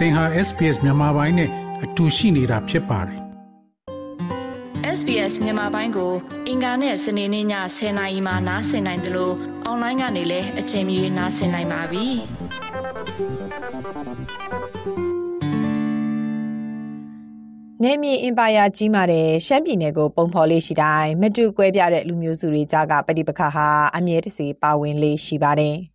သင်ဟာ SPS မြန်မာပိုင်းနဲ့အတူရှိနေတာဖြစ်ပါတယ် SBS မြန်မာပိုင်းကို အင်ကာနဲ့စနေနေ့ည10:00နာရီမှနားဆင်နိုင်တယ်လို့အွန်လိုင်းကနေလည်းအချိန်မီနားဆင်နိုင်ပါပြီ။နေမီအင်ပါယာကြီးမာတဲ့ရှမ်းပြည်နယ်ကိုပုံဖော်လေးရှိတိုင်းမတူကွဲပြားတဲ့လူမျိုးစုတွေကြားကပဋိပက္ခဟာအမြဲတစေပါဝင်လေးရှိပါတယ်။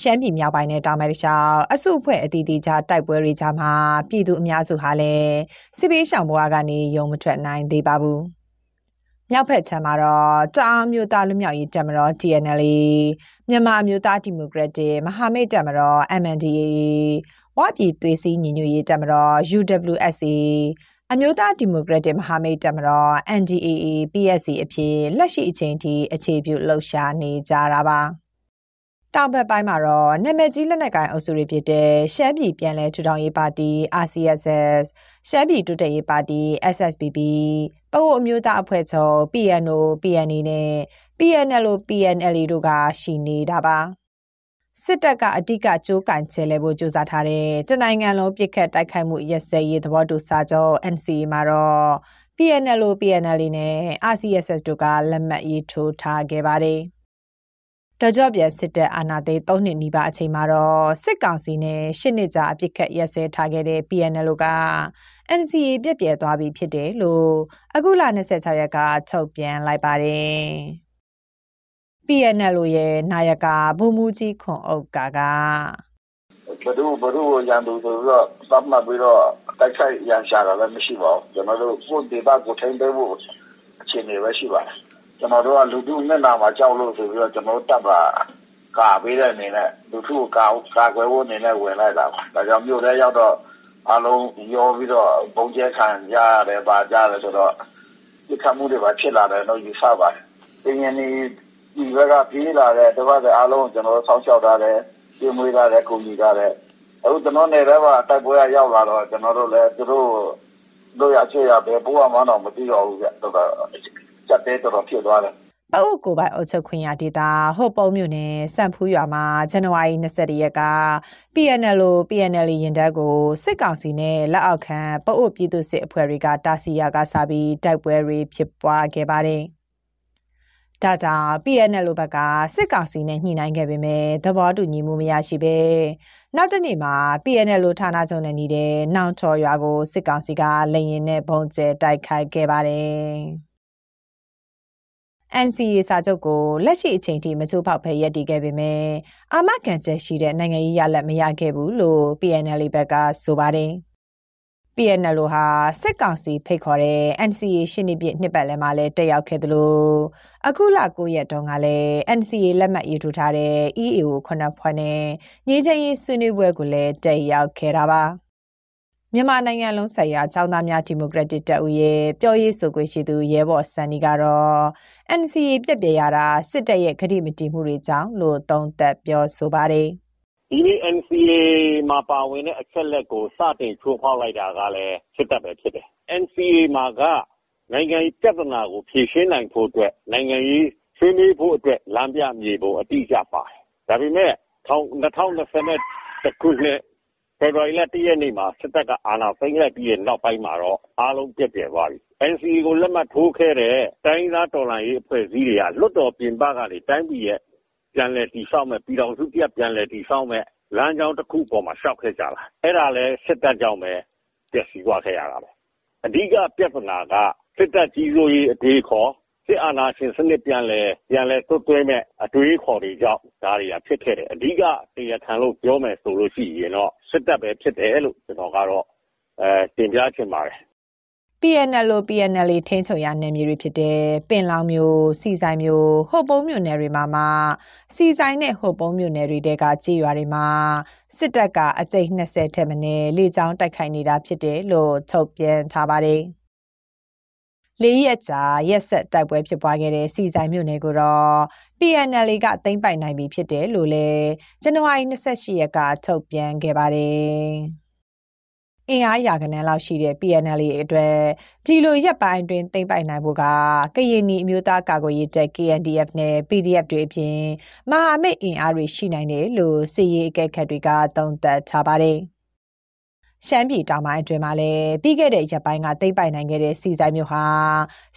ရှမ်းပြည်မြောက်ပိုင်းနဲ့တောင်ပိုင်းတခြားအစုအဖွဲ့အသီးသီးကြားတိုက်ပွဲတွေကြားမှာပြည်သူအများစုဟာလည်းစစ်ပေးရှောင်ဘဝကနေရုံမထွက်နိုင်သေးပါဘူး။မြောက်ဖက်ခြမ်းမှာတော့တအောင်းမျိုးသားလူမျိုးရေးတပ်မတော် TNL မြန်မာမျိုးသားဒီမိုကရက်တစ်မဟာမိတ်တပ်မတော် MNDAA ဝပြည်သွေးစည်းညီညွတ်ရေးတပ်မတော် UWSA အမျိုးသားဒီမိုကရက်တစ်မဟာမိတ်တပ်မတော် NDAA PSC အဖြစ်လက်ရှိအချိန်ထိအခြေပြုလှုပ်ရှားနေကြတာပါ။ တောင်ဘက်ပိုင်းမှာတော့နာမည်ကြီးလက်နက်ကိုင်အုပ်စုတွေဖြစ်တဲ့ရှမ်းပြည်ပြည်လဲထူထောင်ရေးပါတီ RCSS ရှမ်းပြည်တိုးတက်ရေးပါတီ SSPP ပအိုအမျိုးသားအဖွဲ့ချုပ် PNO PNA နဲ့ PNLO PNLA တို့ကရှိနေတာပါစစ်တပ်ကအဓိကကြိုးကင်ချဲလဲဖို့ကြိုးစားထားတဲ့တနိုင်ငံလုံးပြစ်ခတ်တိုက်ခိုက်မှုရက်စဲရေးသဘောတူစာချုပ် NCA မှာတော့ PNLO PNLA နဲ့ RCSS တို့ကလက်မှတ်ရေးထိုးထားခဲ့ပါတယ်။ တကြော့ပြန်စစ်တပ်အာဏာသိမ်း၃နှစ်နီးပါးအချိန်မှာတော့စစ်ကောင်စီနဲ့ရှစ်နှစ်ကြာအပြစ်ခတ်ရက်စဲထားခဲ့တဲ့ PNL က NCA ပြည့်ပြည့်သွားပြီဖြစ်တယ်လို့အခုလ26ရက်ကထုတ်ပြန်လိုက်ပါတယ်။ PNL ရဲ့နာယကဘုံမူကြီးခွန်အုပ်ကကဘဒုဘဒုရန်သူဆိုတော့သတ်မှတ်ပြီးတော့တိုက်ခိုက်ရန်ရှာတာလည်းမရှိပါဘူးကျွန်တော်တို့ကိုဒေတာကိုထိန်းသိမ်းဖို့အခြေအနေပဲရှိပါတယ် ကျွန်တော်တို့ကလူထုမျက်နှာမှာကြောက်လို့ဆိုပြီးတော့ကျွန်တော်တပ်ပါကာပေးတဲ့အနေနဲ့လူထုကိုကာကာကွယ်ဖို့အနေနဲ့ဝင်လိုက်တာပါဒါကြောင့်မြို့ထဲရောက်တော့အလုံးရောပြီးတော့ပုံကျဲခံရရတယ်ပါကြတယ်ဆိုတော့ဒီခမှုတွေပါဖြစ်လာတယ်တော့ယူဆပါတယ်တင်းရင်ဒီဒီဘက်ကပြေးလာတဲ့တပတ်တဲ့အလုံးကျွန်တော်ဆောင်းလျှောက်ထားတယ်ပြင်မွေးထားတယ်ကုန်ကြီးထားတယ်အခုကျွန်တော်နေလည်းပါတိုက်ပွဲရောက်လာတော့ကျွန်တော်တို့လည်းသူတို့တို့ရချေရပဲပိုးမှတော့မသိတော့ဘူးကြတော့ ကြက်တဲတော်တော်ဖြစ်သွားတယ်ပအုပ်ကိုပိုင်အုပ်ချုပ်ခွင့်ရဒေတာဟုတ်ပုံမြို့နယ်စံဖူးရွာမှာဇန်နဝါရီ22ရက်က PNL PNL ရင်တပ်ကိုစစ်ကောင်စီနဲ့လက်အောက်ခံပအုပ်ပြည်သူစစ်အဖွဲ့တွေကတာစီယာကစားပြီးတိုက်ပွဲတွေဖြစ်ပွားခဲ့ပါတယ်။ဒါကြောင့် PNL ဘက်ကစစ်ကောင်စီနဲ့ညှိနှိုင်းခဲ့ပေမဲ့သဘောတူညီမှုမရရှိဘဲနောက်တနေ့မှာ PNL ဌာနချုပ်နဲ့နေတဲ့နောင်ထော်ရွာကိုစစ်ကောင်စီကလက်ရင်နဲ့ဘုံကျဲတိုက်ခိုက်ခဲ့ပါတယ်။ NCA စာချုပ်ကိုလက်ရှိအချိန်ထိမချိုးဖောက်ဖဲရပ်တည်ခဲ့ပေမဲ့အာမခံချက်ရှိတဲ့နိုင်ငံရေးရလဒ်မရခဲ့ဘူးလို့ PNL ဘက်ကဆိုပါတယ်။ PNL ဟာစစ်ကောင်စီဖိတ်ခေါ်တဲ့ NCA ရှင်းနေပြနှစ်ပတ်လည်မှာလည်းတက်ရောက်ခဲ့သလိုအခုလ9ရက်တုန်းကလည်း NCA လက်မှတ်ရေးထိုးထားတဲ့ EAO ခုနှစ်ဖွဲ့နဲ့ညီချင်းရေးဆွေးနွေးပွဲကိုလည်းတက်ရောက်ခဲ့တာပါ။ မြန်မာနိုင်ငံလုံးဆိုင်ရာចောင်းသားများဒီမိုကရက်တစ်တပ်ဦးရဲ့ပြောရေးဆိုခွင့်ရှိသူရဲဘော်စန်နီကတော့ NCA ပြက်ပြရတာစစ်တပ်ရဲ့ခရီးမတည်မှုတွေကြောင့်လို့သုံးသပ်ပြောဆိုပါတယ်။ဒီနေ့ NCA မှာပါဝင်တဲ့အချက်လက်ကိုစတင်ချိုးဖောက်လိုက်တာကလည်းစစ်တပ်ပဲဖြစ်တယ်။ NCA မှာကနိုင်ငံရေးပြဿနာကိုဖြေရှင်းနိုင်ဖို့အတွက်နိုင်ငံရေးဆွေးနွေးဖို့အတွက်လမ်းပြမြေပုံအတိအကျပါတယ်။ဒါပေမဲ့2021ခုနှစ် ဖေဖော်ဝါရီလ ၁ ရက်နေ့မှာ စစ်တပ်က အာဏာသိမ်းလိုက်ပြီးတဲ့နောက်ပိုင်းမှာတော့ အားလုံးပျက်ပြယ်သွားပြီ။ NCA ကို လက်မှတ်ထိုးခဲ့တဲ့ တိုင်းရင်းသားတော်လှန်ရေးအဖွဲ့အစည်းတွေက လွှတ်တော်ပြင်ပကနေ တိုင်းပြည်ရဲ့ပြန်လည်တည်ဆောက်မယ့် ပြည်ထောင်စုတရပ် ပြန်လည်တည်ဆောက်မယ့် လမ်းကြောင်းတခုအပေါ်မှာ လျှောက်ခဲ့ကြတာ။အဲဒါလည်း စစ်တပ်ကြောင့်ပဲ ပျက်စီးသွားခဲ့ရတာပဲ။အဓိကပြဿနာက စစ်တပ်ကြီးစိုးရေး အတွေးအခေါ် စစ်အာဏာရှင်စနစ် ပြန်လည်ပြန်လည်သွတ်သွင်းမဲ့အတွေးအခေါ်တွေကြောင့် ဒါတွေက ဖြစ်ခဲ့တယ်။အဓိက တရားခံလို့ ပြောမယ်ဆိုလို့ရှိရင်တော့ စစ်တပ်ပဲ ဖြစ်တယ်လို့ ကျွန်တော်ကတော့အဲတင်ပြချင်ပါတယ် PNL PNL ထိန်းချုပ်ရနယ်မြေတွေဖြစ်တဲ့ ပင်လောင်မျိုးစီဆိုင်မျိုးဟိုပုံးမြို့နယ်တွေမှာမှစီဆိုင်နဲ့ ဟိုပုံးမြို့နယ်တွေတဲကကြေးရွာတွေမှာ စစ်တပ်က အကြိတ်20ထက်မနည်း လေကြောင်းတိုက်ခိုက်နေတာဖြစ်တယ်လို့ ထုတ်ပြန်ထားပါတယ် လေးရက်ကြာရက်ဆက်တိုက်ပွဲဖြစ်ပွားခဲ့တဲ့စီဆိုင်မြို့နယ်ကိုတော့ PNL ကသိမ်းပိုက်နိုင်ပြီဖြစ်တယ်လို့လည်းဇန်နဝါရီ28ရက်ကထုတ်ပြန်ခဲ့ပါတယ်။အင်အားရာကနန်းလောက်ရှိတဲ့ PNL အတွက်ဒီလိုရက်ပိုင်းတွင်သိမ်းပိုက်နိုင်ဖို့ကကရင်နီအမျိုးသားကာကွယ်ရေးတပ် KNDF နဲ့ PDF တွေအပြင်မဟာမိတ်အင်အားတွေရှိနိုင်တယ်လို့စစ်ရေးအကဲခတ်တွေကသုံးသပ်ထားပါတယ်။ ရှမ်းပြည်တောင်ပိုင်းအတွင်းမှာလည်းပြီးခဲ့တဲ့ရက်ပိုင်းကသိမ့်ပိုက်နိုင်ခဲ့တဲ့စီဆိုင်မြို့ဟာ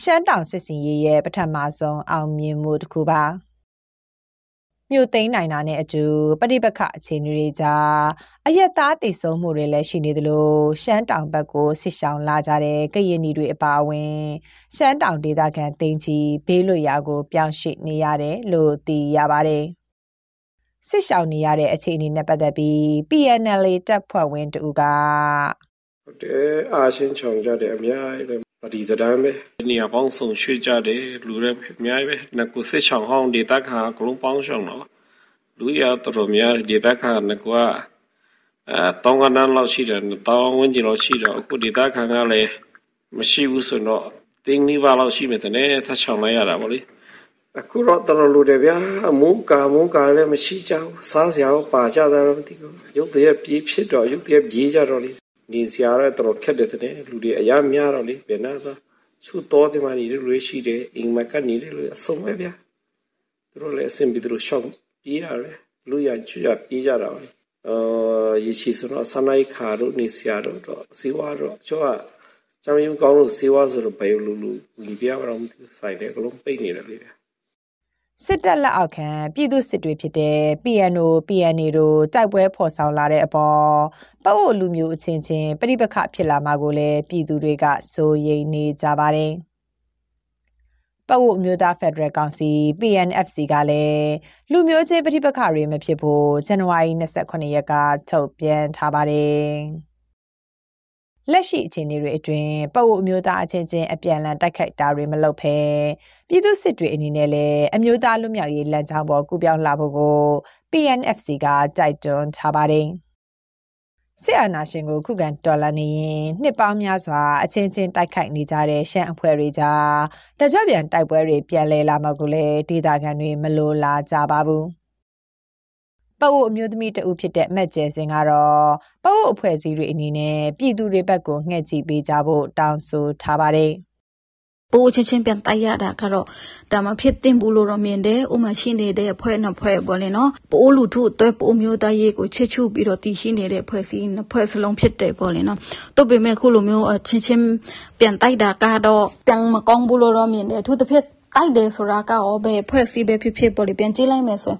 ရှမ်းတောင်စစ်စင်ရေးရဲ့ပထမဆုံးအောင်မြင်မှုတစ်ခုပါမြို့သိမ်းနိုင်တာနဲ့အတူပဋိပက္ခအခြေအနေတွေကြားအရက်သားတည်ဆုံမှုတွေလည်းရှိနေသလိုရှမ်းတောင်ဘက်ကိုဆစ်ဆောင်လာကြတဲ့ကရင်နီတွေအပါအဝင်ရှမ်းတောင်ဒေသခံတင်းကြီးဘေးလွတ်ရာကို ပြောင်းရွှေ့နေရတယ်လို့သိရပါတယ်။ ဆစ်ဆောင်နေရတဲ့အခြေအနေနဲ့ပတ်သက်ပြီး PNL တပ်ဖွဲ့ဝင်တူကဟုတ်တယ်အားရှင်းချောင်ကြတယ်အများကြီးလေဒီတိုင်းပဲနေရာပေါင်းစုံရွှေ့ကြတယ်လူတွေအများကြီးပဲငါကိုစစ်ချောင်ဟောင်းဒေတာခါကလုံးပေါင်းရှောင်တော့လူရတော်တော်များဒေတာခါငါကအဲတောင်းကနန်းလောက်ရှိတယ်တောင်းဝင်းကျင်လောက်ရှိတော့အခုဒေတာခါကလည်းမရှိဘူးဆိုတော့တင်းနီးပါလောက်ရှိမယ်တဲ့ထချောင်လိုက်ရတာဗောလေ အခုတော့တော်တော်လူတွေဗျာအမူကာမူကာလည်းမရှိကြဘူးစားစရာပါကြတာတော့မသိဘူးရုပ်တရက်ပြေးဖြစ်တော့ရုပ်တရက်ပြေးကြတော့လေနေစရာတော့တော်ခက်တယ်တဲ့လူတွေအများများတော့လေဘယ်နာတော့သူ့တော်တယ်မှနေတဲ့လူတွေရှိတယ်အိမ်မှာကနေတယ်လူအစုံပဲဗျာသူတို့လည်းအဆင်ပြေသူတို့ရှောက်ပြေးရတယ်လူရကျွရပြေးကြတာပဲအာရရှိဆိုတော့ဆန္ဒိုက်ခါတို့နေစရာတို့တော့စီဝါတော့ကျော်ကကျောင်းရုံကောင်းလို့စီဝါဆိုတော့ဘယ်လိုလူဝင်ပြရတော့မသိဆိုင်တယ်အကုန်လုံးပိတ်နေတယ်လေဗျာ စစ်တပ်လက်အောက်ခံပြည်သူစစ်တွေဖြစ်တဲ့ PNO PNA တို့တိုက်ပွဲဖော်ဆောင်လာတဲ့အပေါ်ပအိုလူမျိုးအချင်းချင်းပြိပခဖြစ်လာမှာကိုလည်းပြည်သူတွေကစိုးရိမ်နေကြပါတယ်။ပအိုအမျိုးသားဖက်ဒရယ်ကောင်စီ PNFC ကလည်းလူမျိုးချင်းပြိပခတွေမဖြစ်ဖို့ဇန်နဝါရီ28ရက်ကထုတ်ပြန်ထားပါတယ်။ လက်ရှိအခြေအနေတွေအတွင်းပအိုအမျိုးသားအချင်းချင်းအပြန်အလှန်တိုက်ခိုက်တာတွေမလုပ်ဘဲပြည်သူစစ်တွေအနေနဲ့လည်းအမျိုးသားလူမျိုးရေးလမ်းကြောင်းပေါ်ကူပြောင်းလာဖို့ကို PNFC ကတိုက်တွန်းထားပါတယ်။စစ်အာဏာရှင်ကိုခုခံတော်လှန်နေရင်နှစ်ပေါင်းများစွာအချင်းချင်းတိုက်ခိုက်နေကြတဲ့ရှမ်းအဖွဲ့တွေကြားတကြပြန်တိုက်ပွဲတွေပြန်လည်လာမှကိုလည်းဒေသခံတွေမလိုလားကြပါဘူး။ ပအိုအမျိုးသမီးတဦးဖြစ်တဲ့မက်ကျဲစင်ကတော့ပအိုအဖွဲ့အစည်းတွေအနေနဲ့ပြည်သူတွေဘက်ကိုငှက်ကြည့်ပေးကြဖို့တောင်းဆိုထားပါတယ်ပိုးချင်းချင်းပြန်တိုက်ရတာကတော့ဒါမှဖြစ်တင်ဘူးလို့တော့မြင်တယ်ဥမာရှိနေတဲ့အဖွဲ့နှစ်ဖွဲ့ပေါ့လေနော်ပိုးလူထုအတွက်ပိုးမျိုးသားရေးကိုချစ်ချုပြီးတော့တည်ရှိနေတဲ့ဖွဲ့စည်းနှစ်ဖွဲ့စလုံးဖြစ်တယ်ပေါ့လေနော်တို့ပေမဲ့ခုလိုမျိုးချင်းချင်းပြန်တိုက်တာကတော့ပြန်မကောင်းဘူးလို့တော့မြင်တယ်သူတစ်ဖက်တိုက်တယ်ဆိုတာကရောပဲဖွဲ့စည်းပဲဖြစ်ဖြစ်ပေါ့လေပြန်ကြည့်လိုက်မယ်ဆိုရင်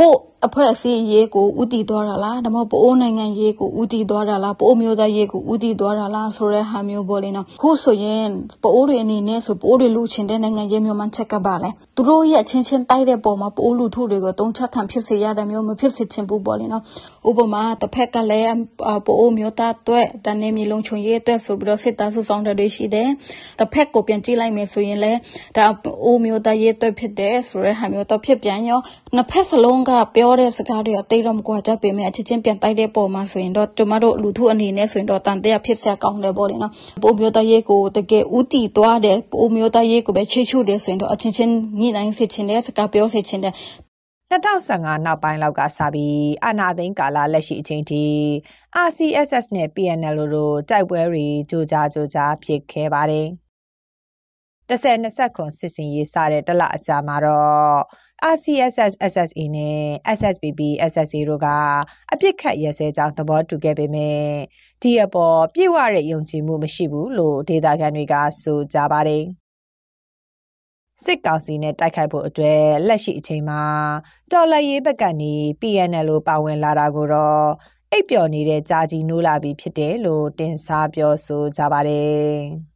ကို အဖွဲ့အစည်းရေးကိုဥတည်သွားတာလားဒါမှမဟုတ်ပိုးနိုင်ငံရေးကိုဥတည်သွားတာလားပိုးမျိုးသားရေးကိုဥတည်သွားတာလားဆိုတဲ့ဟာမျိုးပေါ့လေနော်ခုဆိုရင်ပိုးတွေအနေနဲ့ဆိုပိုးတွေလူချင်းတဲ့နိုင်ငံရေးမျိုးမှချက်ကပါလေသူတို့ရဲ့ချင်းချင်းတိုက်တဲ့ပုံမှာပိုးလူထုတွေကိုတုံးချက်ခံဖြစ်စေရတဲ့မျိုးမဖြစ်စေချင်ဘူးပေါ့လေနော်ဥပမာတစ်ဖက်ကလည်းပိုးမျိုးသားအတွက်တန်နေမြေလုံးချုံရေးအတွက်ဆိုပြီးတော့စစ်သားစုဆောင်တွေရှိတယ်တစ်ဖက်ကိုပြန်ကြည့်လိုက်မယ်ဆိုရင်လည်းဒါအိုးမျိုးသားရေးအတွက်ဖြစ်တယ်ဆိုတဲ့ဟာမျိုးတော့ဖြစ်ပြန်ရောနှစ်ဖက်စလုံးကပြောတဲ့စကားတွေကတိတ်တော့မကွာကြပေမဲ့အချင်းချင်းပြန်တိုက်တဲ့ပုံမှာဆိုရင်တော့ကျမတို့လူထုအနေနဲ့ဆိုရင်တော့တန်တရားဖြစ်ဆက်ကောင်းတယ်ပေါ့လေနော်ပိုမျိုးသားရေးကိုတကယ်ဥတီသွားတယ်ပိုမျိုးသားရေးကိုပဲချေချူတယ်ဆိုရင်တော့အချင်းချင်းညှိနှိုင်းစေချင်တယ်စကားပြောစေချင်တယ်2015နောက်ပိုင်းလောက်ကစပြီးအာနာသိန်းကာလလက်ရှိအချိန်ထိ RCSS နဲ့ PNL တို့တိုက်ပွဲတွေကြိုကြားကြိုကြားဖြစ်ခဲ့ပါတယ်။10 20ခွန်စစ်စင်ရေးစတဲ့တလအကြာမှာတော့ RCSS SSA နဲ့ SSPB SSA တို့ကအပြစ်ခတ်ရစဲကြောင်းသဘောတူခဲ့ပေမဲ့ဒီအပေါ်ပြည့်ဝတဲ့ယုံကြည်မှုမရှိဘူးလို့ဒေတာခန်တွေကဆိုကြပါတယ်စစ်ကောင်စီနဲ့တိုက်ခိုက်ဖို့အတွက်လက်ရှိအချိန်မှာတော်လှန်ရေးဘက်ကနေ PNL လို့ပါဝင်လာတာကိုတော့အိပ်ပျော်နေတဲ့ကြာကြီးနိုးလာပြီဖြစ်တယ်လို့တင်စားပြောဆိုကြပါတယ်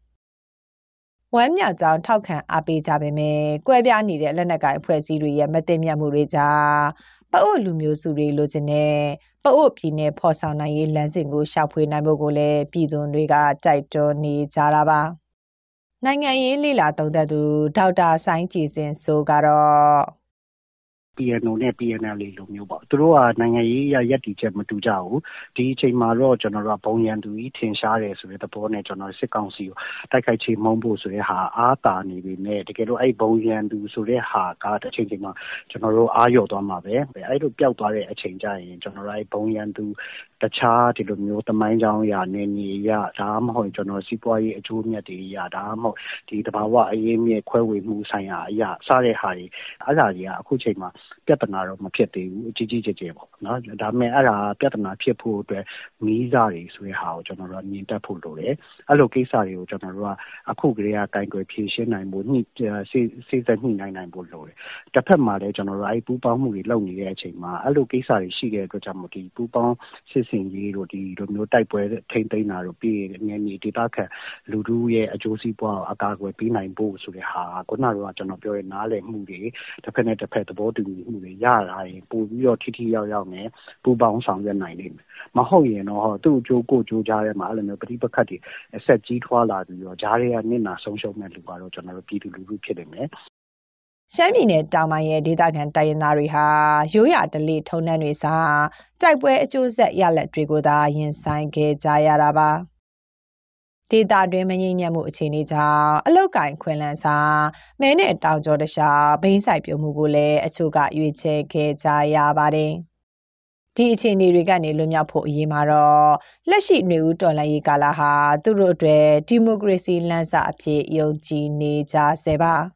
ဝမ်းမြောက်ကြောင်းထောက်ခံအားပေးကြပေမဲ့ကွဲပြားနေတဲ့လက်နက်ကိုင်အဖွဲ့အစည်းတွေရဲ့မသိမြတ်မှုတွေကြားပအို့လူမျိုးစုတွေလိုချင်တဲ့ပအို့ပြည်နယ်ဖော်ဆောင်နိုင်ရေးလမ်းစဉ်ကိုရှောက်ဖွေနိုင်ဖို့ကိုလည်းပြည်သူတွေကတိုက်တွန်းနေကြတာပါနိုင်ငံရေးလေလာသုံးသပ်သူဒေါက်တာဆိုင်းကြည်စင်ဆိုကတော့ PNO နဲ့ PNL လိုမျိုးပေါ့ သူတို့က နိုင်ငံရေးရရက်တီချက် မတူကြဘူး ဒီအချိန်မှာတော့ ကျွန်တော်တို့က ဘုံရန်သူကြီး ထင်ရှားတယ်ဆိုတဲ့ သဘောနဲ့ကျွန်တော်စစ်ကောင်စီကို တိုက်ခိုက်ချေမှုန်းဖို့ဆိုတဲ့ဟာ အားတာနေပြီနဲ့ တကယ်လို့ အဲ့ဘုံရန်သူဆိုတဲ့ဟာကတစ်ချိန်ချိန်မှာကျွန်တော်တို့အားရော့သွားမှာပဲ အဲ့လို ပျောက်သွားတဲ့အချိန်ကျရင် ကျွန်တော်တို့အဲ့ဘုံရန်သူတခြားဒီလိုမျိုးတမိုင်းကြောင်းအရာနေနေရဒါမှမဟုတ်ကျွန်တော်စီးပွားရေးအကျိုးမြတ်တွေရဒါမှမဟုတ်ဒီတဘာဝအရေးမြစ်ခွဲဝေမှုဆိုင်ရာအရာစတဲ့ဟာတွေအဲ့ဒါတွေကအခုချိန်မှာပြဿနာတော့မဖြစ်သေးဘူးအကြီးကြီးကျယ်ကျယ်ပေါ့နော်ဒါပေမဲ့အဲ့ဒါပြဿနာဖြစ်ဖို့အတွက်မီးစားတွေဆိုတဲ့ဟာကိုကျွန်တော်တို့မြင်တတ်ဖို့လိုတယ်အဲ့လိုကိစ္စတွေကိုကျွန်တော်တို့ကအခုကလေးကကင်ကွယ်ဖြေရှင်းနိုင်ဖို့ညှိစေစေစညှိနိုင်နိုင်ဖို့လိုတယ်တစ်ဖက်မှာလည်းကျွန်တော်တို့အဲ့ပူပေါင်းမှုတွေလုပ်နေတဲ့အချိန်မှာအဲ့လိုကိစ္စတွေရှိတဲ့အတွက်ကြောင့်မို့ဒီပူပေါင်းစစ်စင်ကြီးတို့ ဒီလိုမျိုး တိုက်ပွဲထိမ့်သိမ်းတာတို့ ပြီးငယ်မြေဒေသခံ လူထုရဲ့အကျိုးစီးပွားအကာအကွယ်ပေးနိုင်ဖို့ဆိုတဲ့ဟာခုနကကျွန်တော်ပြောတဲ့ နားလည်မှုတွေတစ်ဖက်နဲ့တစ်ဖက် သဘောတူညီမှုတွေ ရလာရင် ပို့ပြီးတော့ ထိထိရောက်ရောက်နဲ့ ပူပေါင်းဆောင်ရွက်နိုင်လိမ့်မယ် မဟုတ်ရင်တော့ သူ့အကျိုး ကိုအကျိုးကြားထဲမှာ အဲ့လိုမျိုး ပဋိပက္ခတွေအဆက်ကြီးထွားလာပြီးတော့ဂျားတွေကနစ်နာဆုံးရှုံးမဲ့လူကတော့ ကျွန်တော်တို့ ပြည်သူလူထု ဖြစ်နေမယ် ရှမ်းပြည်နယ်တောင်ပိုင်းရဲ့ဒေသခံတိုင်းရင်းသားတွေဟာရိုးရာဓလေ့ထုံးတမ်းတွေစားတိုက်ပွဲအကျိုးဆက်ရလက်တွေကိုသာရင်ဆိုင်ခဲ့ကြရတာပါဒေတာတွင်မငြိမ်ညံ့မှုအခြေအနေကြောင့်အလောက်ကင်ခွင်လန်းစာမဲနဲ့တောင်ကျော်တခြားဘိန်းဆိုင်ပြုံမှုကိုလည်းအချို့ကရွေးချယ်ခဲ့ကြရပါတယ်ဒီအခြေအနေတွေကနေလွတ်မြောက်ဖို့အရေးမှာတော့လက်ရှိຫນွေဦးတော်လှန်ရေးကာလဟာသူတို့အတွက်ဒီမိုကရေစီလမ်းစာအဖြစ်ယုံကြည်နေကြဆဲပါ